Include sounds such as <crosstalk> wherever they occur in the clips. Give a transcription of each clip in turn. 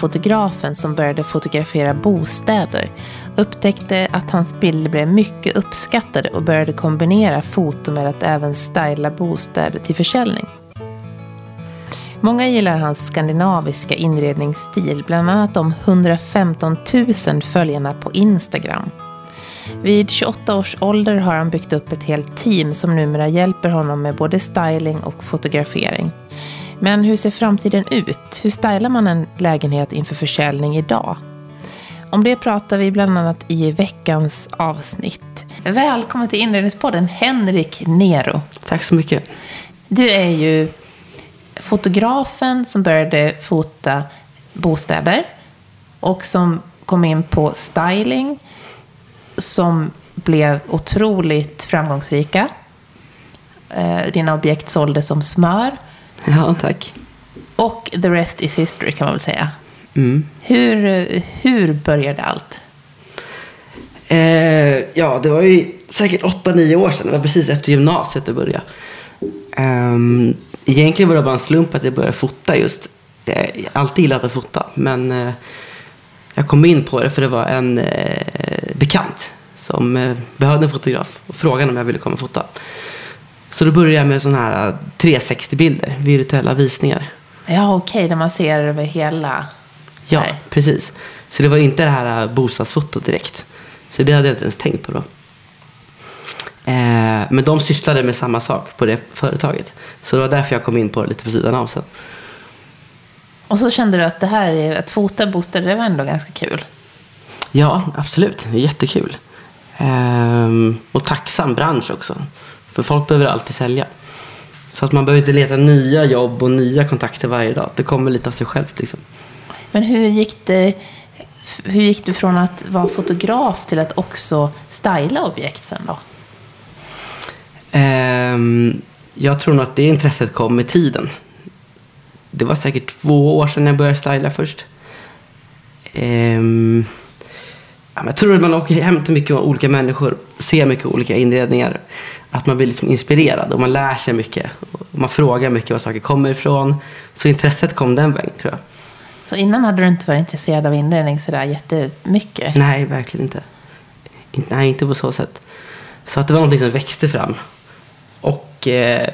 Fotografen som började fotografera bostäder, upptäckte att hans bilder blev mycket uppskattade och började kombinera foto med att även styla bostäder till försäljning. Många gillar hans skandinaviska inredningsstil, bland annat de 115 000 följarna på Instagram. Vid 28 års ålder har han byggt upp ett helt team som numera hjälper honom med både styling och fotografering. Men hur ser framtiden ut? Hur stylar man en lägenhet inför försäljning idag? Om det pratar vi bland annat i veckans avsnitt. Välkommen till Inredningspodden Henrik Nero. Tack så mycket. Du är ju fotografen som började fota bostäder och som kom in på styling som blev otroligt framgångsrika. Eh, dina objekt sålde som smör. <laughs> Ja, tack. Och the rest is history kan man väl säga. Mm. Hur, hur började allt? Eh, ja, det var ju säkert 8-9 år sedan. Det var precis efter gymnasiet det började. Um, egentligen var det bara en slump att jag började fota just. Jag har alltid gillat att fota, men eh, jag kom in på det för det var en eh, bekant som eh, behövde en fotograf och frågade om jag ville komma och fota. Så då började jag med sådana här 360-bilder, virtuella visningar. Ja, okej, okay, där man ser över hela... Ja, Nej. precis. Så det var inte det här bostadsfotot direkt. Så det hade jag inte ens tänkt på då. Eh, men de sysslade med samma sak på det företaget. Så det var därför jag kom in på det lite på sidan av sen. Och så kände du att det här, är, att fota bostäder, det var ändå ganska kul? Ja, absolut. Jättekul. Ehm, och tacksam bransch också. För folk behöver alltid sälja. Så att man behöver inte leta nya jobb och nya kontakter varje dag. Det kommer lite av sig självt. Liksom. Men hur gick det hur gick du från att vara fotograf till att också styla objekt sen då? Um, jag tror nog att det intresset kom med tiden. Det var säkert två år sedan jag började styla först. Um, jag tror att man åker hem till mycket olika människor, ser mycket olika inredningar. Att man blir liksom inspirerad och man lär sig mycket. man frågar mycket var saker kommer ifrån. Så intresset kom den vägen tror jag. Så innan hade du inte varit intresserad av inredning sådär jättemycket? Nej, verkligen inte. Nej, inte på så sätt. Så att det var någonting som växte fram. Och eh,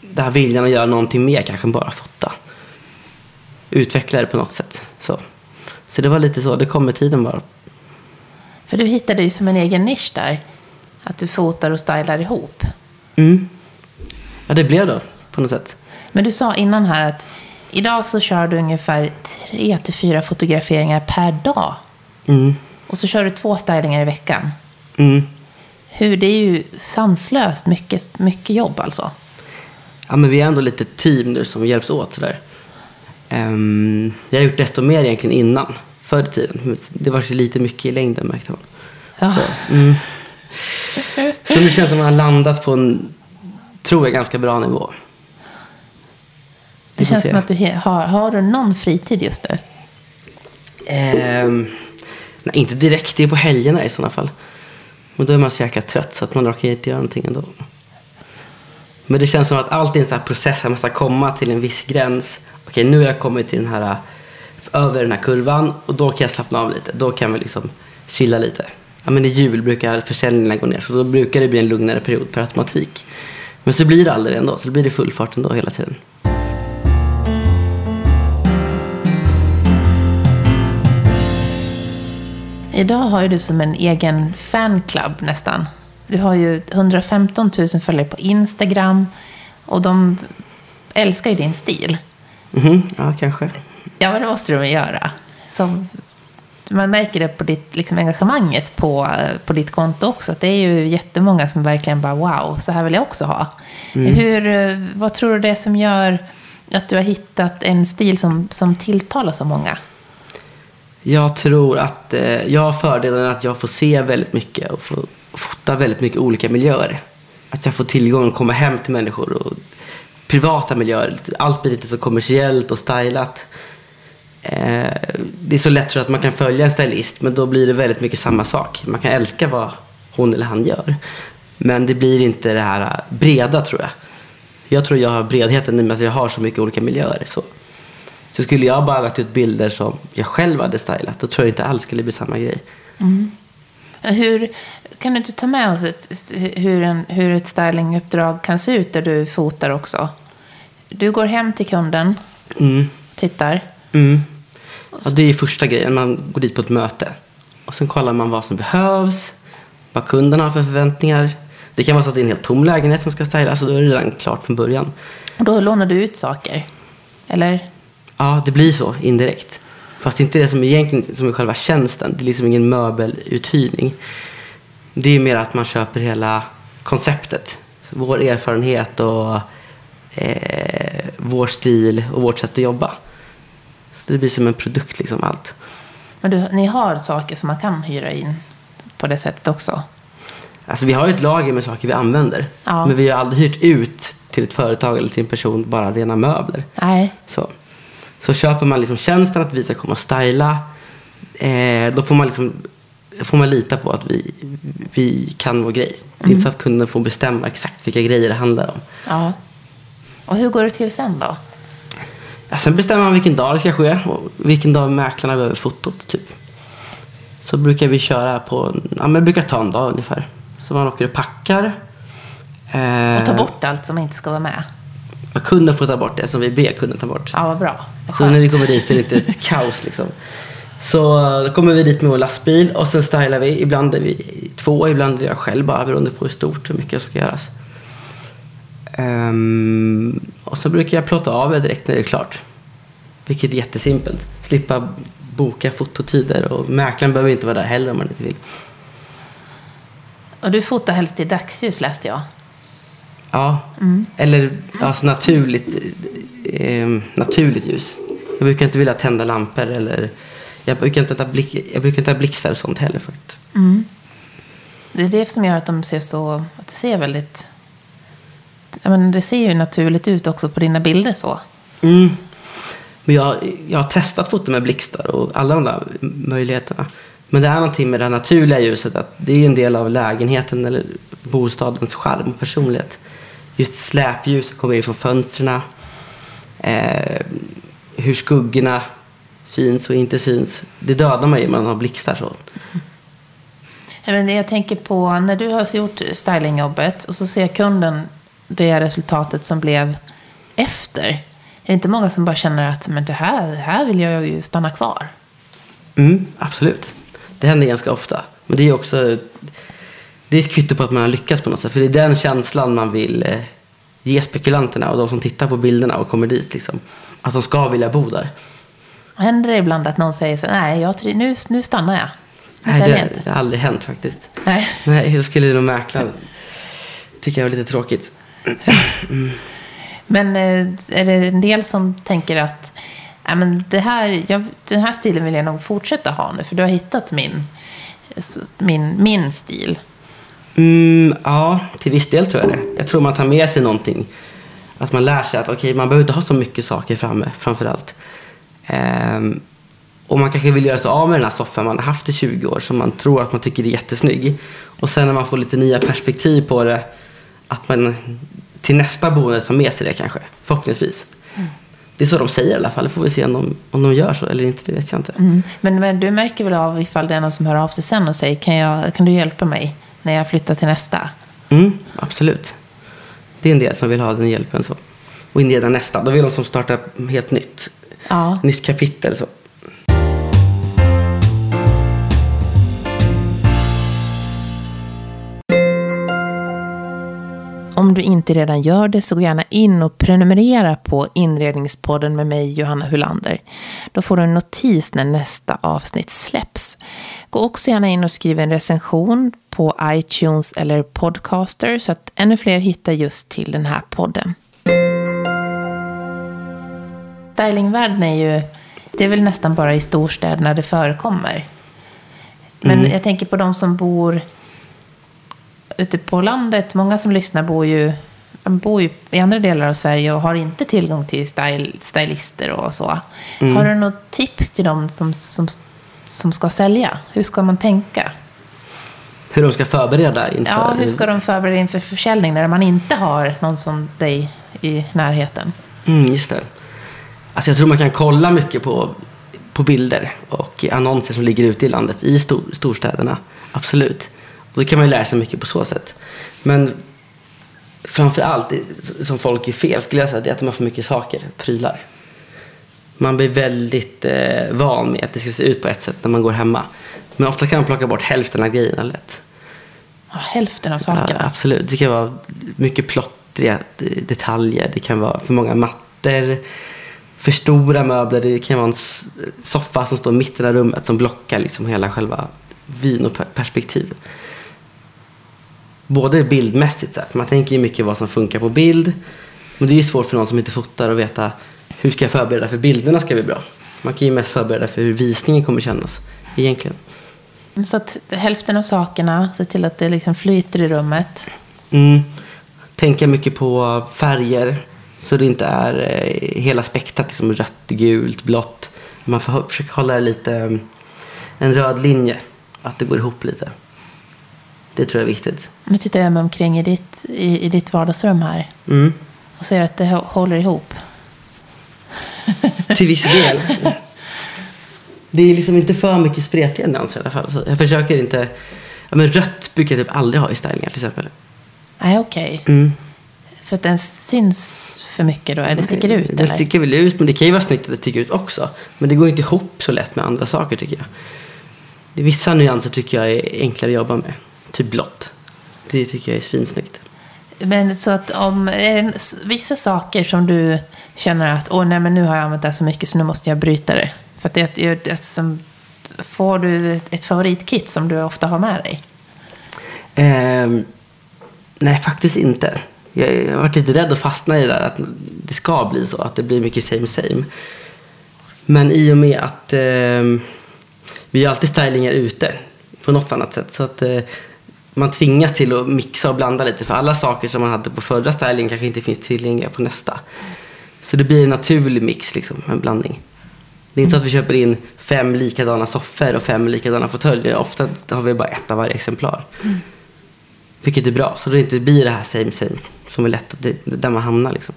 den här viljan att göra någonting mer, kanske bara fota. Utveckla det på något sätt. Så, så det var lite så, det kom med tiden bara. För du hittade ju som en egen nisch där. Att du fotar och stylar ihop. Mm. Ja, det blev då på något sätt. Men du sa innan här att idag så kör du ungefär tre till fyra fotograferingar per dag. Mm. Och så kör du två stylingar i veckan. Mm. Hur, det är ju sanslöst mycket, mycket jobb alltså. Ja, men vi är ändå lite team nu som hjälps åt sådär. Um, jag har gjort desto mer egentligen innan, förr i tiden. Det var så lite mycket i längden märkte man. Ja. Så, mm. Så nu känns det som att man har landat på en, tror jag, ganska bra nivå. Det känns som att du har, har du någon fritid just nu? Um, nej, inte direkt. Det är på helgerna i sådana fall. Men då är man så jäkla trött så att man orkar inte göra någonting ändå. Men det känns som att allt är en sån här process. Man måste komma till en viss gräns. Okej, nu har jag kommit till den här, över den här kurvan och då kan jag slappna av lite. Då kan vi liksom chilla lite. Ja, men I jul brukar försäljningarna gå ner så då brukar det bli en lugnare period per automatik. Men så blir det aldrig ändå. Så blir det full fart ändå hela tiden. Idag har ju du som en egen fanclub nästan. Du har ju 115 000 följare på Instagram. Och de älskar ju din stil. Mm, ja, kanske. Ja, men det måste de göra. Så, man märker det på ditt, liksom, engagemanget på, på ditt konto också. Att det är ju jättemånga som verkligen bara wow, så här vill jag också ha. Mm. Hur, vad tror du det är som gör att du har hittat en stil som, som tilltalar så många? Jag tror att eh, jag har fördelen att jag får se väldigt mycket och får fota väldigt mycket olika miljöer. Att jag får tillgång att komma hem till människor och privata miljöer. Allt blir lite så kommersiellt och stylat. Eh, det är så lätt att man kan följa en stylist men då blir det väldigt mycket samma sak. Man kan älska vad hon eller han gör. Men det blir inte det här breda tror jag. Jag tror jag har bredheten i och med att jag har så mycket olika miljöer. Så. Så skulle jag bara lagt ut bilder som jag själv hade stylat, då tror jag inte alls skulle bli samma grej. Hur, kan du inte ta med oss ett, hur, en, hur ett stylinguppdrag kan se ut där du fotar också? Du går hem till kunden, Mm. tittar. Mm. Ja, det är första grejen, man går dit på ett möte. Och sen kollar man vad som behövs, vad kunden har för förväntningar. Det kan vara så att det är en helt tom lägenhet som ska stylas, så då är det redan klart från början. Och då lånar du ut saker. Eller? Ja, det blir så indirekt. Fast det är inte det som egentligen som är själva tjänsten. Det är liksom ingen möbeluthyrning. Det är mer att man köper hela konceptet. Vår erfarenhet och eh, vår stil och vårt sätt att jobba. Så det blir som en produkt liksom allt. Men du, ni har saker som man kan hyra in på det sättet också? Alltså vi har ju ett lager med saker vi använder. Ja. Men vi har aldrig hyrt ut till ett företag eller till en person bara rena möbler. Nej. Så, så köper man liksom tjänsten att vi ska komma och styla. Eh, då får man, liksom, får man lita på att vi, vi kan vår grej. Det är inte så att kunden får bestämma exakt vilka grejer det handlar om. Ja. Och hur går det till sen då? Ja, sen bestämmer man vilken dag det ska ske och vilken dag mäklarna behöver fotot. Typ. Så brukar vi köra på, ja men brukar ta en dag ungefär. Så man åker och packar. Eh, Och ta bort allt som inte ska vara med? kunden får ta bort det som vi ber kunden ta bort. Ja, vad bra. Vad Så när vi kommer dit är det lite ett <laughs> kaos liksom. Så då kommer vi dit med vår lastbil och sen stylar vi. Ibland är vi två, ibland är jag själv bara beroende på hur stort och mycket som ska göras. Ehm, och så brukar jag plåta av det direkt när det är klart. Vilket är jättesimpelt. Slippa boka fototider och mäklaren behöver inte vara där heller om man inte vill. Och du fotar helst i dagsljus läste jag. Ja, eller alltså naturligt, eh, naturligt ljus. Jag brukar inte vilja tända lampor eller jag brukar inte ta, blick, jag brukar inte ha blixtar och sånt heller faktiskt. Det är det som gör att de ser så, att det ser väldigt, men det ser ju naturligt ut också på dina bilder så. Mm. Men jag, jag har testat foto med blixtar och alla de där möjligheterna. Men det är någonting med det naturliga ljuset att det är en del av lägenheten eller bostadens charm och personlighet. Just släpljuset kommer in från fönstren. Eh, hur skuggorna syns och inte syns. Det dödar man ju om man har blixtar så. Jag tänker på, när du har gjort stylingjobbet och så ser kunden det resultatet som blev efter. Är det inte många som bara känner att men det här, här vill jag ju stanna kvar? Mm, absolut. Det händer ganska ofta. Men det är också det är ett kvitto på att man har lyckats på något sätt. För det är den känslan man vill eh, ge spekulanterna och de som tittar på bilderna och kommer dit. Liksom. Att de ska vilja bo där. Händer det ibland att någon säger så nej, jag, nu, nu stannar jag. Nu Nej, det, det har aldrig hänt faktiskt. Nej. Nej, då skulle nog mäklaren tycka det var lite tråkigt. Men eh, är det en del som tänker att ja, men det här, jag, den här stilen vill jag nog fortsätta ha nu, för du har hittat min, min, min stil. Mm, ja, till viss del tror jag det. Jag tror man tar med sig någonting. Att man lär sig att okay, man behöver inte ha så mycket saker framme framför allt. Ehm, och man kanske vill göra sig av med den här soffan man har haft i 20 år som man tror att man tycker är jättesnygg. Och sen när man får lite nya perspektiv på det, att man till nästa boende tar med sig det kanske. Förhoppningsvis. Det är så de säger i alla fall. Det får vi se om de, om de gör så eller inte, det vet jag inte. Mm. Men, men du märker väl av ifall det är någon som hör av sig sen och säger kan, jag, kan du hjälpa mig när jag flyttar till nästa? Mm, absolut. Det är en del som vill ha den hjälpen. Så. Och inleda nästa. Då vill de som startar helt nytt. Ja. Nytt kapitel. Så. Om du inte redan gör det så gå gärna in och prenumerera på Inredningspodden med mig Johanna Hulander. Då får du en notis när nästa avsnitt släpps. Gå också gärna in och skriv en recension på iTunes eller Podcaster så att ännu fler hittar just till den här podden. Stylingvärlden är ju, det är väl nästan bara i storstäderna det förekommer. Men jag tänker på de som bor ute på landet, många som lyssnar bor ju, bor ju i andra delar av Sverige och har inte tillgång till style, stylister och så. Har du något tips till dem som, som, som ska sälja? Hur ska man tänka? Hur de ska förbereda inför... Ja, hur ska de förbereda inför försäljning när man inte har någon som dig i närheten? Mm, just det. Alltså jag tror man kan kolla mycket på, på bilder och annonser som ligger ute i landet, i stor, storstäderna. Absolut. Och då kan man ju lära sig mycket på så sätt. Men framför allt, som folk är fel skulle jag säga, det är att de har för mycket saker, prylar. Man blir väldigt eh, van med att det ska se ut på ett sätt när man går hemma. Men ofta kan man plocka bort hälften av grejerna lätt. Ja, hälften av sakerna? Ja, absolut. Det kan vara mycket plottriga detaljer. Det kan vara för många mattor, för stora möbler. Det kan vara en soffa som står i mitten av rummet som blockar liksom hela själva vyn och perspektiv. Både bildmässigt, för man tänker ju mycket vad som funkar på bild. Men det är ju svårt för någon som inte fotar att veta hur ska jag förbereda för bilderna ska bli bra. Man kan ju mest förbereda för hur visningen kommer kännas egentligen. Så att hälften av sakerna, se till att det liksom flyter i rummet. Mm. Tänka mycket på färger. Så det inte är eh, hela spektrat, liksom rött, gult, blått. Man får försöka hålla lite mm, en röd linje. Att det går ihop lite. Det tror jag är viktigt. Nu tittar jag mig omkring i ditt, i, i ditt vardagsrum här. Mm. Och ser att det håller ihop. Till viss del. Det är liksom inte för mycket spretiga nyanser i alla fall. Så jag försöker inte... Ja, men rött brukar jag typ aldrig ha i stylingar till exempel. Nej, okej. Okay. Mm. För att den syns för mycket då? Eller sticker ut? Den eller? sticker väl ut, men det kan ju vara snyggt att det sticker ut också. Men det går inte ihop så lätt med andra saker tycker jag. Vissa nyanser tycker jag är enklare att jobba med. Typ blått. Det tycker jag är svinsnyggt. Men så att om, är det vissa saker som du känner att åh nej men nu har jag använt det här så mycket så nu måste jag bryta det. För att det, det, det som, får du ett favoritkit som du ofta har med dig? Eh, nej, faktiskt inte. Jag har varit lite rädd att fastna i det där att det ska bli så, att det blir mycket same same. Men i och med att eh, vi har alltid stylingar ute på något annat sätt. Så att eh, man tvingas till att mixa och blanda lite. För alla saker som man hade på förra stylingen kanske inte finns tillgängliga på nästa. Så det blir en naturlig mix, liksom, en blandning. Det är inte så att vi köper in fem likadana soffor och fem likadana fåtöljer. Ofta har vi bara ett av varje exemplar. Mm. Vilket är bra, så det inte blir det här same same som är lätt, det, där man hamnar liksom.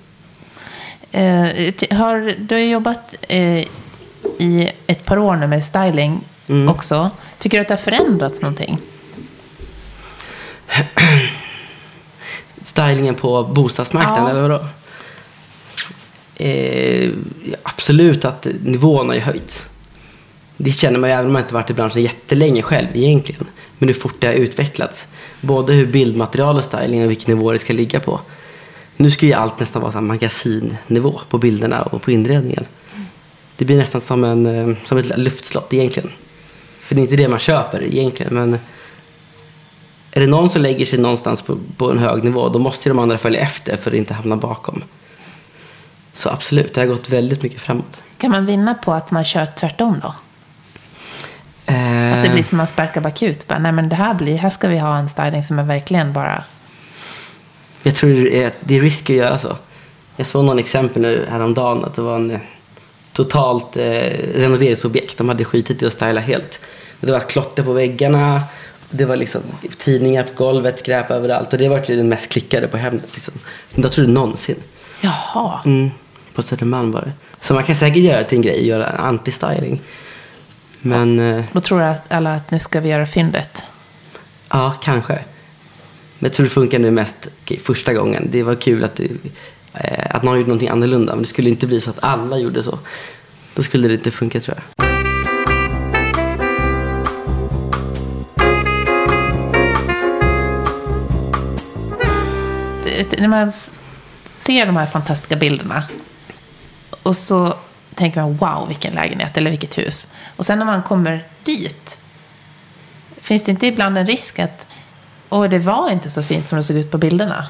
Eh, har, du har jobbat eh, i ett par år nu med styling mm. också. Tycker du att det har förändrats någonting? <clears throat> Stylingen på bostadsmarknaden, ja. eller vadå? Eh, absolut att nivån har ju höjts. Det känner man ju även om man inte varit i branschen jättelänge själv egentligen. Men hur fort det har utvecklats. Både hur bildmaterial och styling och vilken nivå det ska ligga på. Nu ska ju allt nästan vara magasinnivå på bilderna och på inredningen. Det blir nästan som, en, eh, som ett luftslott egentligen. För det är inte det man köper egentligen. Men är det någon som lägger sig någonstans på, på en hög nivå då måste de andra följa efter för att inte hamna bakom. Så absolut, det har gått väldigt mycket framåt. Kan man vinna på att man kör tvärtom då? Eh... Att det blir som att man sparkar bakut. Bara, nej men det här, blir, här ska vi ha en styling som är verkligen bara... Jag tror det är, det är risk att göra så. Jag såg någon exempel nu häromdagen att det var en eh, totalt eh, renoveringsobjekt. De hade skitit i att styla helt. Det var klotter på väggarna. Det var liksom tidningar på golvet, skräp överallt. Och det var den mest klickade på Hemnet. Liksom. Jag tror det någonsin. Jaha. Mm, på Södermalm var det. Så man kan säkert göra det till en grej, göra en anti-styling. Men... Ja. Eh, Då tror alla att nu ska vi göra fyndet. Ja, kanske. Men jag tror det funkar nu mest första gången. Det var kul att, det, eh, att någon gjorde någonting annorlunda. Men det skulle inte bli så att alla gjorde så. Då skulle det inte funka tror jag. När man ser de här fantastiska bilderna och så tänker man wow vilken lägenhet eller vilket hus. Och sen när man kommer dit, finns det inte ibland en risk att och det var inte så fint som det såg ut på bilderna?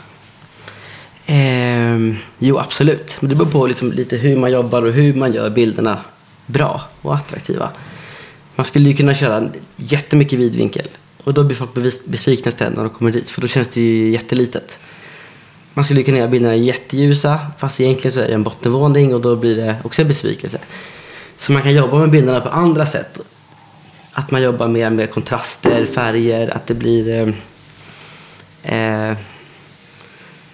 Eh, jo, absolut. Men det beror på liksom lite hur man jobbar och hur man gör bilderna bra och attraktiva. Man skulle ju kunna köra jättemycket vidvinkel och då blir folk besvikna istället när de kommer dit för då känns det ju jättelitet. Man skulle kunna göra bilderna jätteljusa fast egentligen så är det en bottenvåning och då blir det också en besvikelse. Så man kan jobba med bilderna på andra sätt. Att man jobbar mer med kontraster, färger, att det blir... Eh, eh,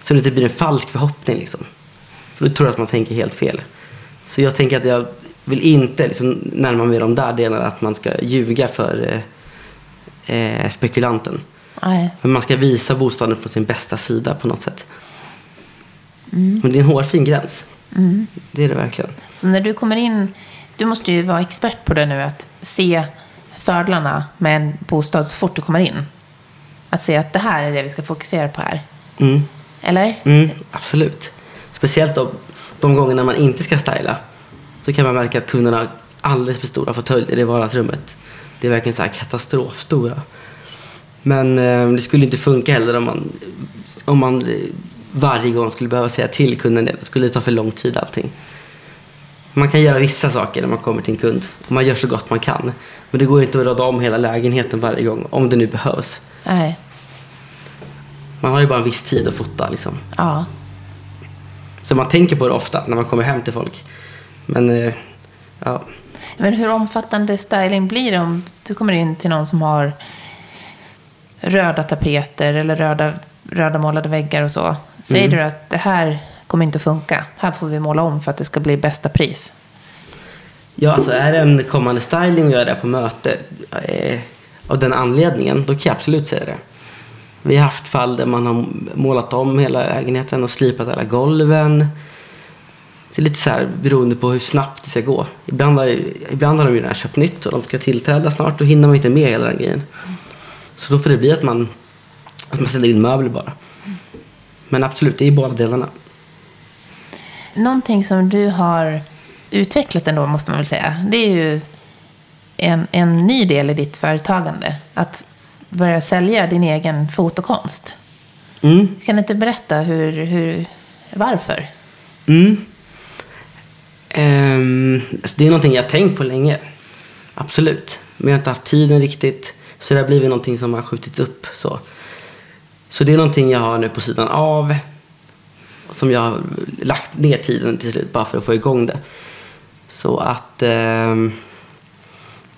så det inte blir en falsk förhoppning liksom. För då tror jag att man tänker helt fel. Så jag tänker att jag vill inte liksom närma mig de där delarna att man ska ljuga för eh, eh, spekulanten. Nej. Men man ska visa bostaden från sin bästa sida på något sätt. Men det är en hårfin gräns. Det är det verkligen. Så när du kommer in, du måste ju vara expert på det nu, att se fördelarna med en bostad så fort du kommer in. Att se att det här är det vi ska fokusera på här. Mm. Eller? Mm, absolut. Speciellt då, de gångerna man inte ska styla. Så kan man märka att kunderna har alldeles för stora fåtöljer i vardagsrummet. Det är verkligen så här katastrofstora. Men eh, det skulle inte funka heller om man, om man varje gång skulle behöva säga till kunden det. Det skulle ta för lång tid allting. Man kan göra vissa saker när man kommer till en kund. Och man gör så gott man kan. Men det går inte att råda om hela lägenheten varje gång. Om det nu behövs. Nej. Man har ju bara en viss tid att fota liksom. Ja. Så man tänker på det ofta när man kommer hem till folk. Men eh, ja, Men hur omfattande styling blir det om du kommer in till någon som har röda tapeter eller röda, röda målade väggar och så? Säger du att det här kommer inte att funka. Här får vi måla om för att det ska bli bästa pris. ja alltså är det en kommande styling och jag är där på möte eh, av den anledningen, då kan jag absolut säga det. Vi har haft fall där man har målat om hela lägenheten och slipat alla golven. Det är lite så här beroende på hur snabbt det ska gå. Ibland har, ibland har de ju redan köpt nytt och de ska tillträda snart. Då hinner man inte med hela den grejen. Så då får det bli att man, att man ställer in möbler bara. Men absolut, det är båda delarna. Någonting som du har utvecklat ändå, måste man väl säga. Det är ju en, en ny del i ditt företagande. Att börja sälja din egen fotokonst. Mm. Kan du inte berätta hur, hur, varför? Mm. Alltså det är någonting jag har tänkt på länge. Absolut. Men jag har inte haft tiden riktigt. Så det har blivit någonting som har skjutits upp. Så, så det är någonting jag har nu på sidan av. Som jag har lagt ner tiden till slut bara för att få igång det. Så att... ehm,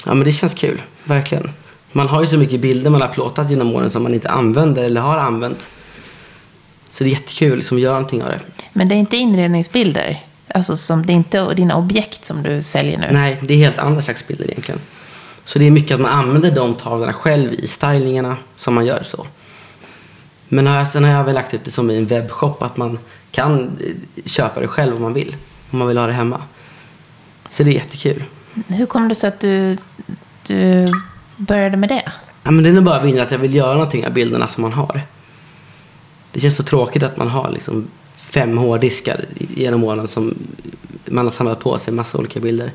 ja men det känns kul. Verkligen. Man har ju så mycket bilder man har plåtat genom åren som man inte använder eller har använt. Så det är jättekul liksom, att göra någonting av det. Men det är inte inredningsbilder? Alltså som, det är inte dina objekt som du säljer nu? Nej, det är helt andra slags bilder egentligen. Så det är mycket att man använder de tavlorna själv i stylingarna som man gör så. Men har sen har jag väl lagt ut det som i en webbshop att man kan eh, köpa det själv om man vill. Om man vill ha det hemma. Så det är jättekul. Hur kom det sig att du, du började med det? Ja, men det är nog bara vinna att jag vill göra någonting av bilderna som man har. Det känns så tråkigt att man har liksom fem hårddiskar genom åren som man har samlat på sig massa olika bilder.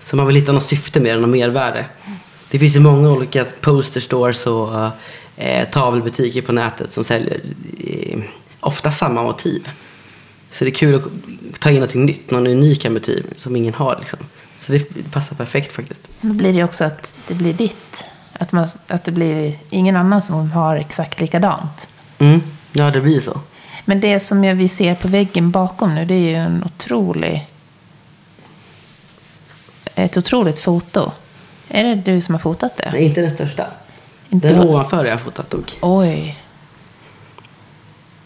Så man vill hitta något syfte med det, något mervärde. Det finns ju många olika posterstores och eh, tavelbutiker på nätet som säljer eh, ofta samma motiv. Så det är kul att ta in något nytt, någon unika motiv som ingen har. Liksom. Så det passar perfekt faktiskt. Då blir det ju också att det blir ditt. Att, man, att det blir ingen annan som har exakt likadant. Mm. Ja, det blir så. Men det som vi ser på väggen bakom nu, det är ju en otrolig... Ett otroligt foto. Är det du som har fotat det? Nej, inte den största. Inte Den ovanför jag fotat dock. Oj.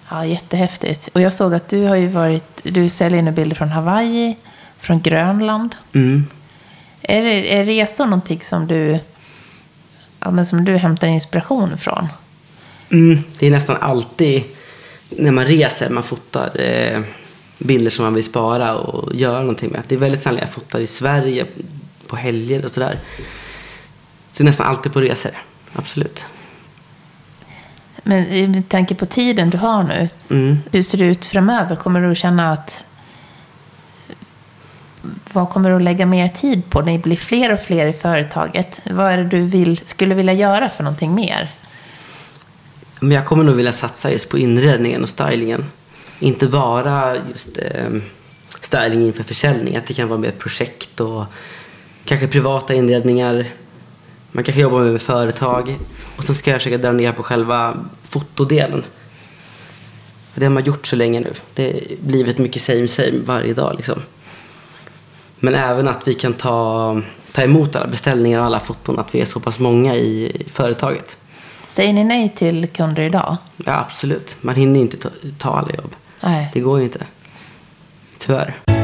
Ja, jättehäftigt. Och jag såg att du har ju varit... Du säljer nu bilder från Hawaii, från Grönland. Mm. Är, det, är resor någonting som du, ja, men som du hämtar inspiration ifrån? Mm. Det är nästan alltid när man reser man fotar eh, bilder som man vill spara och göra någonting med. Det är väldigt sällan jag fotar i Sverige på helger och sådär. Så det är nästan alltid på resor. Absolut. Men med tanke på tiden du har nu, Mm. hur ser det ut framöver? Kommer du att känna att... Vad kommer du att lägga mer tid på? Det blir fler och fler i företaget. Vad är det du vill, skulle vilja göra för någonting mer? Men jag kommer nog vilja satsa just på inredningen och stylingen. Inte bara just eh, styling inför försäljning. Att det kan vara mer projekt och kanske privata inredningar. Man kanske jobbar med företag. Och sen ska jag försöka dra ner på själva fotodelen. Det har man gjort så länge nu. Det har blivit mycket same same varje dag liksom. Men även att vi kan ta, ta emot alla beställningar och alla foton. Att vi är så pass många i företaget. Säger ni nej till kunder idag? Ja, absolut. Man hinner inte ta, ta alla jobb. Nej. Det går ju inte. Tyvärr.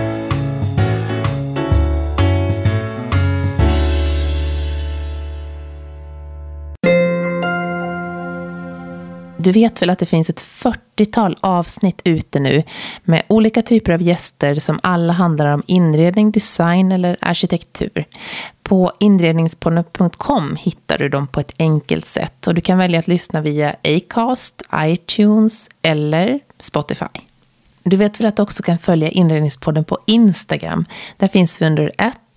Du vet väl att det finns ett 40-tal avsnitt ute nu med olika typer av gäster som alla handlar om inredning, design eller arkitektur. På inredningspodden.com hittar du dem på ett enkelt sätt och du kan välja att lyssna via Acast, iTunes eller Spotify. Du vet väl att du också kan följa Inredningspodden på Instagram. Där finns vi under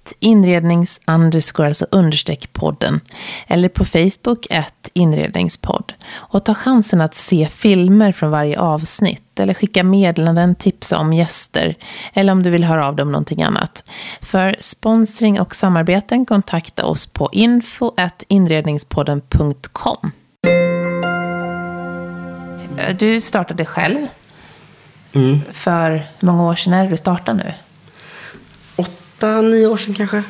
ett inrednings underscore, alltså understreck podden. Eller på Facebook, ett inredningspodd. Och ta chansen att se filmer från varje avsnitt. Eller skicka meddelanden, tipsa om gäster. Eller om du vill höra av dig om någonting annat. För sponsring och samarbeten kontakta oss på info inredningspodden.com. Du startade själv. Mm. För många år sedan är det du startade nu? Åtta, nio år sedan kanske.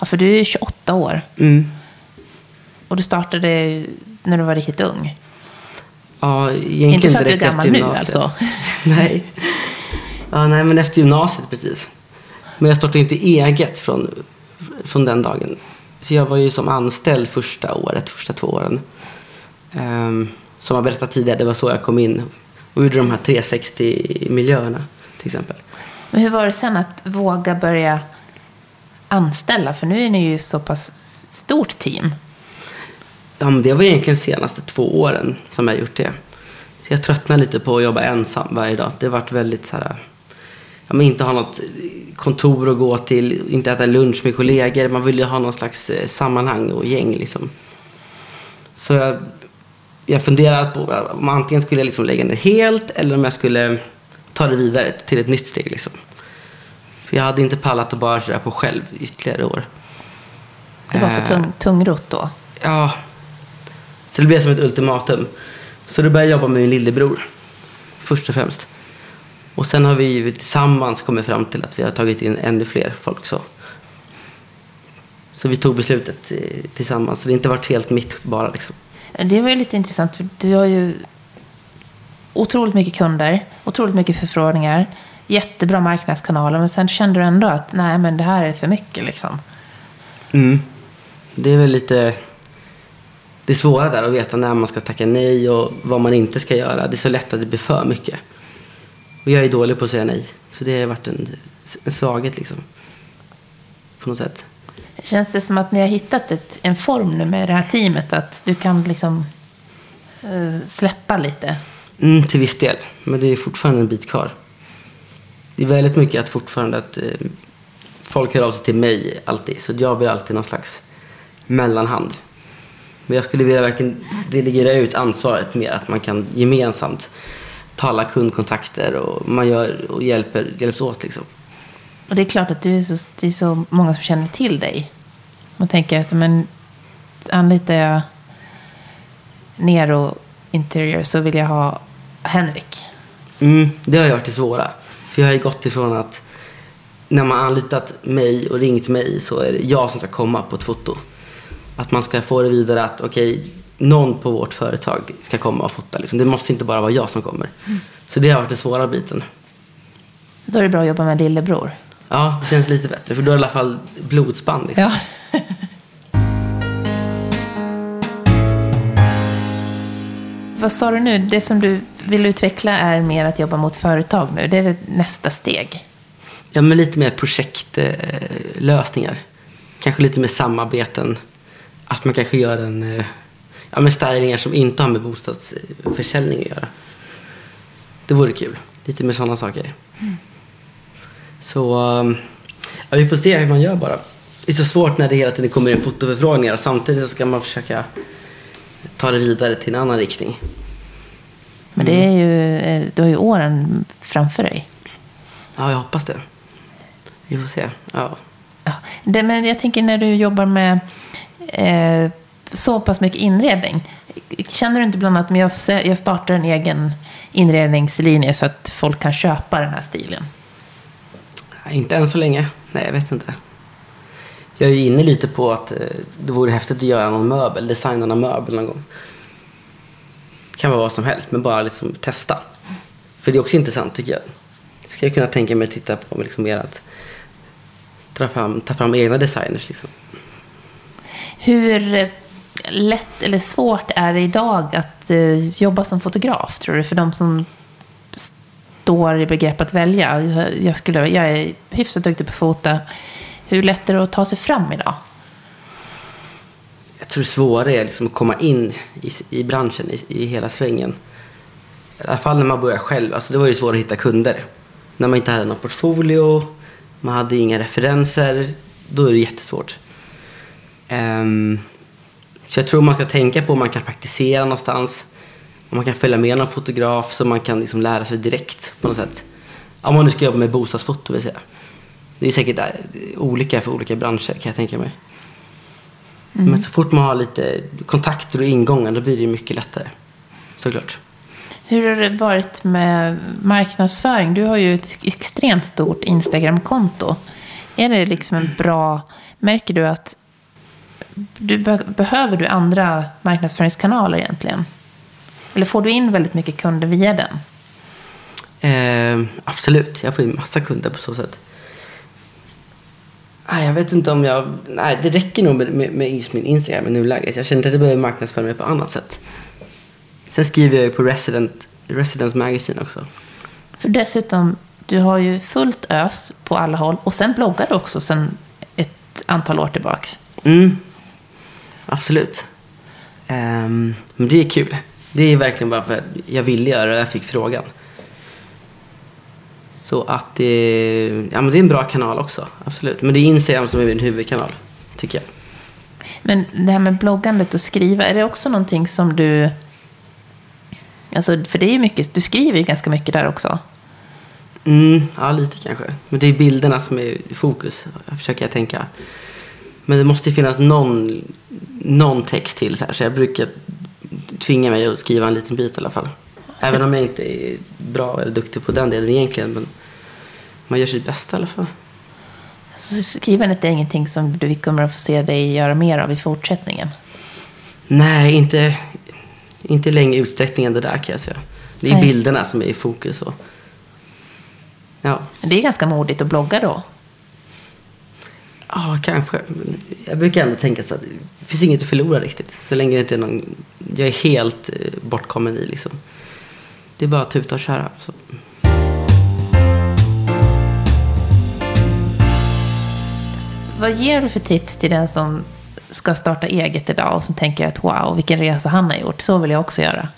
Ja, för du är 28 år. Mm. Och du startade när du var riktigt ung. Ja, egentligen Inte för att du är gammal nu alltså. <laughs> nej. Ja, nej, men efter gymnasiet precis. Men jag startade inte eget från, från den dagen. Så jag var ju som anställd första året, första två åren. Ehm, som jag berättat tidigare, det var så jag kom in och gjorde de här 360-miljöerna till exempel. Men hur var det sen att våga börja anställa? För nu är ni ju så pass stort team. Ja, men det var egentligen de senaste två åren som jag gjort det. Så jag tröttnade lite på att jobba ensam varje dag. Det har varit väldigt så här, ja, men inte ha något kontor att gå till, inte äta lunch med kollegor. Man vill ju ha någon slags eh, sammanhang och gäng liksom. Så jag, jag funderade på om antingen skulle jag liksom lägga ner helt eller om jag skulle ta det vidare till ett nytt steg liksom. För jag hade inte pallat att bara köra på själv ytterligare år. Det var för Eh, tung, tungrot då. Ja. Så det blev som ett ultimatum. Så då började jag jobba med min lillebror. Först och främst. Och sen har vi tillsammans kommit fram till att vi har tagit in ännu fler folk. Så, så vi tog beslutet eh, tillsammans. Så det har inte varit helt mitt bara liksom. Det var ju lite intressant. För du har ju otroligt mycket kunder, otroligt mycket förfrågningar, jättebra marknadskanaler. Men sen kände du ändå att nej, men det här är för mycket liksom. Mm. Det är väl lite det svåra där att veta när man ska tacka nej och vad man inte ska göra. Det är så lätt att det blir för mycket. Och jag är dålig på att säga nej. Så det har varit en, en svaghet liksom. På något sätt. Känns det som att ni har hittat ett, en form nu med det här teamet? Att du kan liksom eh, släppa lite? Mm, till viss del. Men det är fortfarande en bit kvar. Det är väldigt mycket att fortfarande att eh, folk hör av sig till mig alltid. Så jag blir alltid någon slags mellanhand. Men jag skulle vilja verkligen delegera ut ansvaret mer. Att man kan gemensamt ta alla kundkontakter och man gör och hjälper, hjälps åt liksom. Och det är klart att du är så, det är så många som känner till dig. Så man tänker att men, anlitar jag Nero Interior så vill jag ha Henrik. Mm, det har ju varit det svåra. För jag har ju gått ifrån att när man anlitat mig och ringt mig så är det jag som ska komma på ett foto. Att man ska få det vidare att okej, någon på vårt företag ska komma och fota. Liksom. Det måste inte bara vara jag som kommer. Så det har varit den svåra biten. Då är det bra att jobba med lillebror. Ja, det känns lite bättre för då är det i alla fall blodsband. Liksom. Ja. <laughs> Vad sa du nu? Det som du vill utveckla är mer att jobba mot företag nu. Det är det nästa steg. Ja, men lite mer projektlösningar. Kanske lite mer samarbeten. Att man kanske gör en, eh, ja, men stylingar som inte har med bostadsförsäljning att göra. Det vore kul. Lite mer sådana saker. Så um, ja, vi får se hur man gör bara. Det är så svårt när det hela tiden kommer in fotoförfrågningar och samtidigt så ska man försöka ta det vidare till en annan riktning. Men det är ju, eh, du har ju åren framför dig. Ja, jag hoppas det. Vi får se. Ja. Ja, det, men jag tänker när du jobbar med eh, så pass mycket inredning. Känner du inte bland annat, men jag, jag startar en egen inredningslinje så att folk kan köpa den här stilen. Nej, Inte än så länge. Nej, jag vet inte. Jag är inne lite på att eh, det vore häftigt att göra någon möbel, designa någon möbel någon gång. Det kan vara vad som helst, men bara liksom testa. För det är också intressant tycker jag. Ska jag kunna tänka mig att titta på liksom mer att ta fram, ta fram egna designers liksom. Hur, lätt eller svårt är det idag att eh, jobba som fotograf, tror du? För de som står i begrepp att välja. Jag, jag, skulle, jag är hyfsat duktig på att fota. Hur lätt är det att ta sig fram idag? Jag tror det svåra är liksom att komma in i, i branschen i, i hela svängen. I alla fall när man börjar själv. Alltså det var ju svårt att hitta kunder. När man inte hade någon portfolio, man hade inga referenser. Då är det jättesvårt. Um, så jag tror man ska tänka på om man kan praktisera någonstans. Om man kan följa med någon fotograf så man kan liksom lära sig direkt på något sätt. Om man nu ska jobba med bostadsfoto vill säga. Det är säkert eh, olika för olika branscher kan jag tänka mig. Mm. Men så fort man har lite kontakter och ingångar då blir det mycket lättare. Såklart. Hur har det varit med marknadsföring? Du har ju ett extremt stort Instagramkonto. Är det liksom en bra... Märker du att du behöver du andra marknadsföringskanaler egentligen? Eller får du in väldigt mycket kunder via den? Eh, absolut, jag får in massa kunder på så sätt. Nej, jag vet inte om jag... Nej, det räcker nog med, med, med just min Instagram i nuläget. Jag känner inte att jag behöver marknadsföra mig på annat sätt. Sen skriver jag ju på Resident, Residence Magazine också. För dessutom, du har ju fullt ös på alla håll. Och sen bloggar du också sen ett antal år tillbaks. Mm, absolut. Um, men det är kul. Det är verkligen bara för att jag ville göra det och jag fick frågan. Så att det, ja, men det är en bra kanal också, absolut. Men det är Instagram som är min huvudkanal, tycker jag. Men det här med bloggandet och skriva, är det också någonting som du... Alltså, för det är mycket, du skriver ju ganska mycket där också. Mm, ja, lite kanske. Men det är bilderna som är i fokus, försöker jag tänka. Men det måste finnas någon, någon text till så här, så jag brukar tvinga mig att skriva en liten bit i alla fall. Även om jag inte är bra eller duktig på den delen egentligen. Men man gör sitt bästa i alla fall. Så skrivandet är ingenting som du kommer att få se dig göra mer av i fortsättningen? Nej, inte, inte längre utsträckning än det där kan jag säga. Det är Nej. bilderna som är i fokus. Och, ja. Det är ganska modigt att blogga då? Ja, kanske. Jag brukar ändå tänka så att det finns inget att förlora riktigt. Så länge det inte är någon... Jag är helt eh, bortkommen i liksom. Det är bara att tuta och köra. Så. Vad ger du för tips till den som ska starta eget idag och som tänker att wow, vilken resa han har gjort. Så vill jag också göra.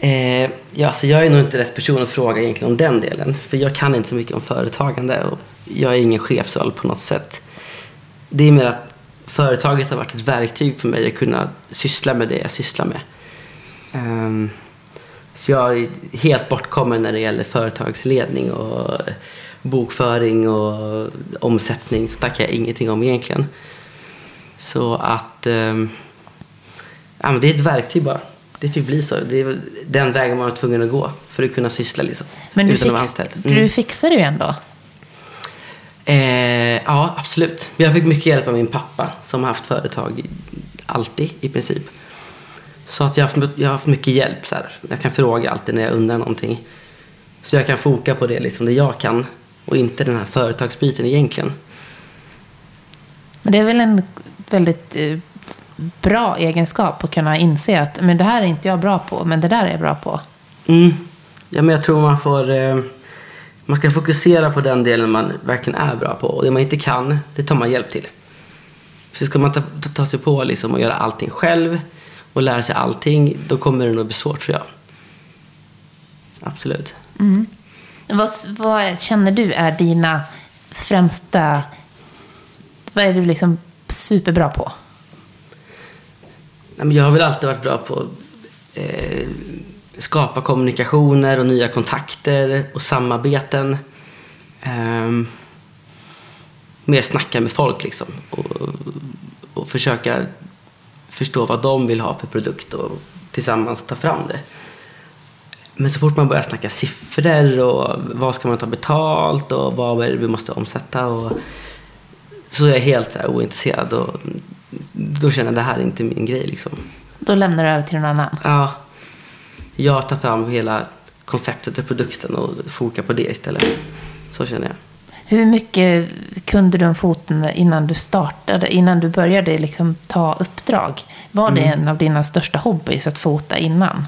Eh, ja, alltså jag är nog inte rätt person att fråga egentligen om den delen. För jag kan inte så mycket om företagande och jag är ingen chefsroll på något sätt. Det är mer att företaget har varit ett verktyg för mig att kunna syssla med det jag sysslar med. Um, så jag är helt bortkommen när det gäller företagsledning och bokföring och omsättning. Så kan jag ingenting om egentligen. Så att ja, det är ett verktyg bara. Det fick bli så. Det är den vägen man var tvungen att gå för att kunna syssla liksom, Men du utan att vara anställd. Mm. Du fixade ju ändå. Eh, ja, absolut. Jag fick mycket hjälp av min pappa som har haft företag alltid i princip. Så att jag, har haft, jag har haft mycket hjälp. Så här. Jag kan fråga alltid när jag undrar någonting. Så jag kan foka på det, liksom, det jag kan och inte den här företagsbiten egentligen. Men det är väl en väldigt eh, bra egenskap att kunna inse att men det här är inte jag bra på, men det där är jag bra på. Mm. Ja, men jag tror man får... Eh, man ska fokusera på den delen man verkligen är bra på. Och det man inte kan, det tar man hjälp till. Så ska man ta, ta, ta sig på liksom och göra allting själv och lära sig allting, då kommer det nog bli svårt tror jag. Absolut. Mm. Vad, vad känner du är dina främsta... Vad är du liksom superbra på? Jag har väl alltid varit bra på eh, skapa kommunikationer och nya kontakter och samarbeten. Um, mer snacka med folk liksom. Och, och försöka förstå vad de vill ha för produkt och tillsammans ta fram det. Men så fort man börjar snacka siffror och vad ska man ta betalt och vad är det vi måste omsätta och så är jag helt så här ointresserad och då känner jag att det här är inte min grej liksom. Då lämnar du över till någon annan? Ja jag tar fram hela konceptet och produkten och fokar på det istället. Så känner jag. Hur mycket kunde du om foten innan du startade, innan du började liksom ta uppdrag? Var det Mm. en av dina största hobbys att fota innan?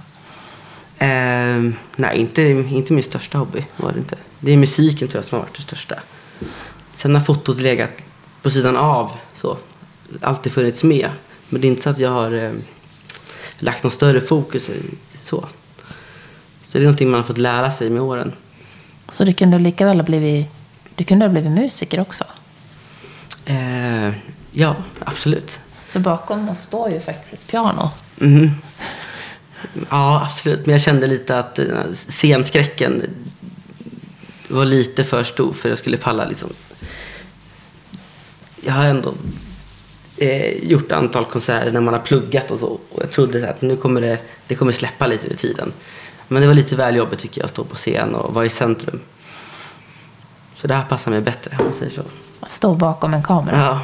Eh, nej, inte, inte min största hobby var det inte. Det är musiken tror jag som har varit det största. Sen har fotot legat på sidan av. Så. Alltid funnits med. Men det är inte så att jag har eh, lagt någon större fokus i, så. Så det är någonting man har fått lära sig med åren. Så du kunde lika väl ha blivit, du kunde ha blivit musiker också? Eh, ja, absolut. För bakom oss står ju faktiskt ett piano. Mhm. Ja, absolut. Men jag kände lite att eh, scenskräcken var lite för stor för jag skulle palla liksom. Jag har ändå eh, gjort antal konserter när man har pluggat och så. Och jag trodde så att nu kommer det, det kommer släppa lite med tiden. Men det var lite väl jobbigt tycker jag att stå på scen och vara i centrum. Så det här passar mig bättre om man säger så. Stå bakom en kamera. Ja,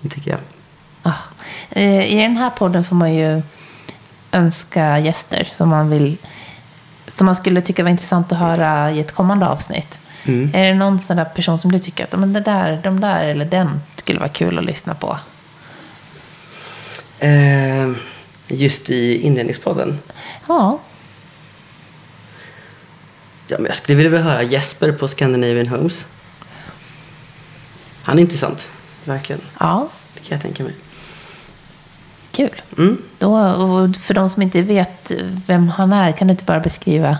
det tycker jag. Ah. Eh, I den här podden får man ju önska gäster som man vill som man skulle tycka var intressant att höra i ett kommande avsnitt. Mm. Är det någon sån där person som du tycker att men det där, de där eller den skulle vara kul att lyssna på? Eh, just i inledningspodden. Ja, Ja, men jag skulle vilja höra Jesper på Scandinavian Homes. Han är intressant, verkligen. ja Det kan jag tänka mig. kul. Mm. Då, och för de som inte vet vem han är, kan du inte bara beskriva?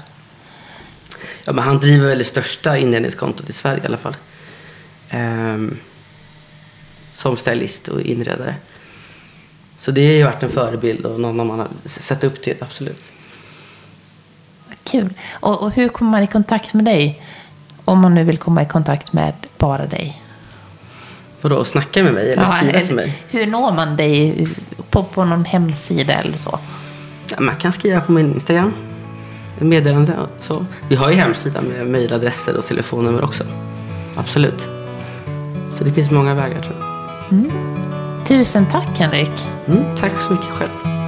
Ja, men han driver väl det största inredningskontot i Sverige i alla fall. Ehm, som stylist och inredare. Så det har ju varit en förebild och någon man har sett upp till, absolut. Kul. Och, och hur kommer man i kontakt med dig? Om man nu vill komma i kontakt med bara dig. Vadå, snacka med mig eller skriva eller till mig? Hur når man dig? På, på någon hemsida eller så? Ja, man kan skriva på min Instagram. Meddelande och så. Vi har ju hemsida med mejladresser och telefonnummer också. Absolut. Så det finns många vägar tror jag. Tusen tack Henrik. Mm, tack så mycket själv.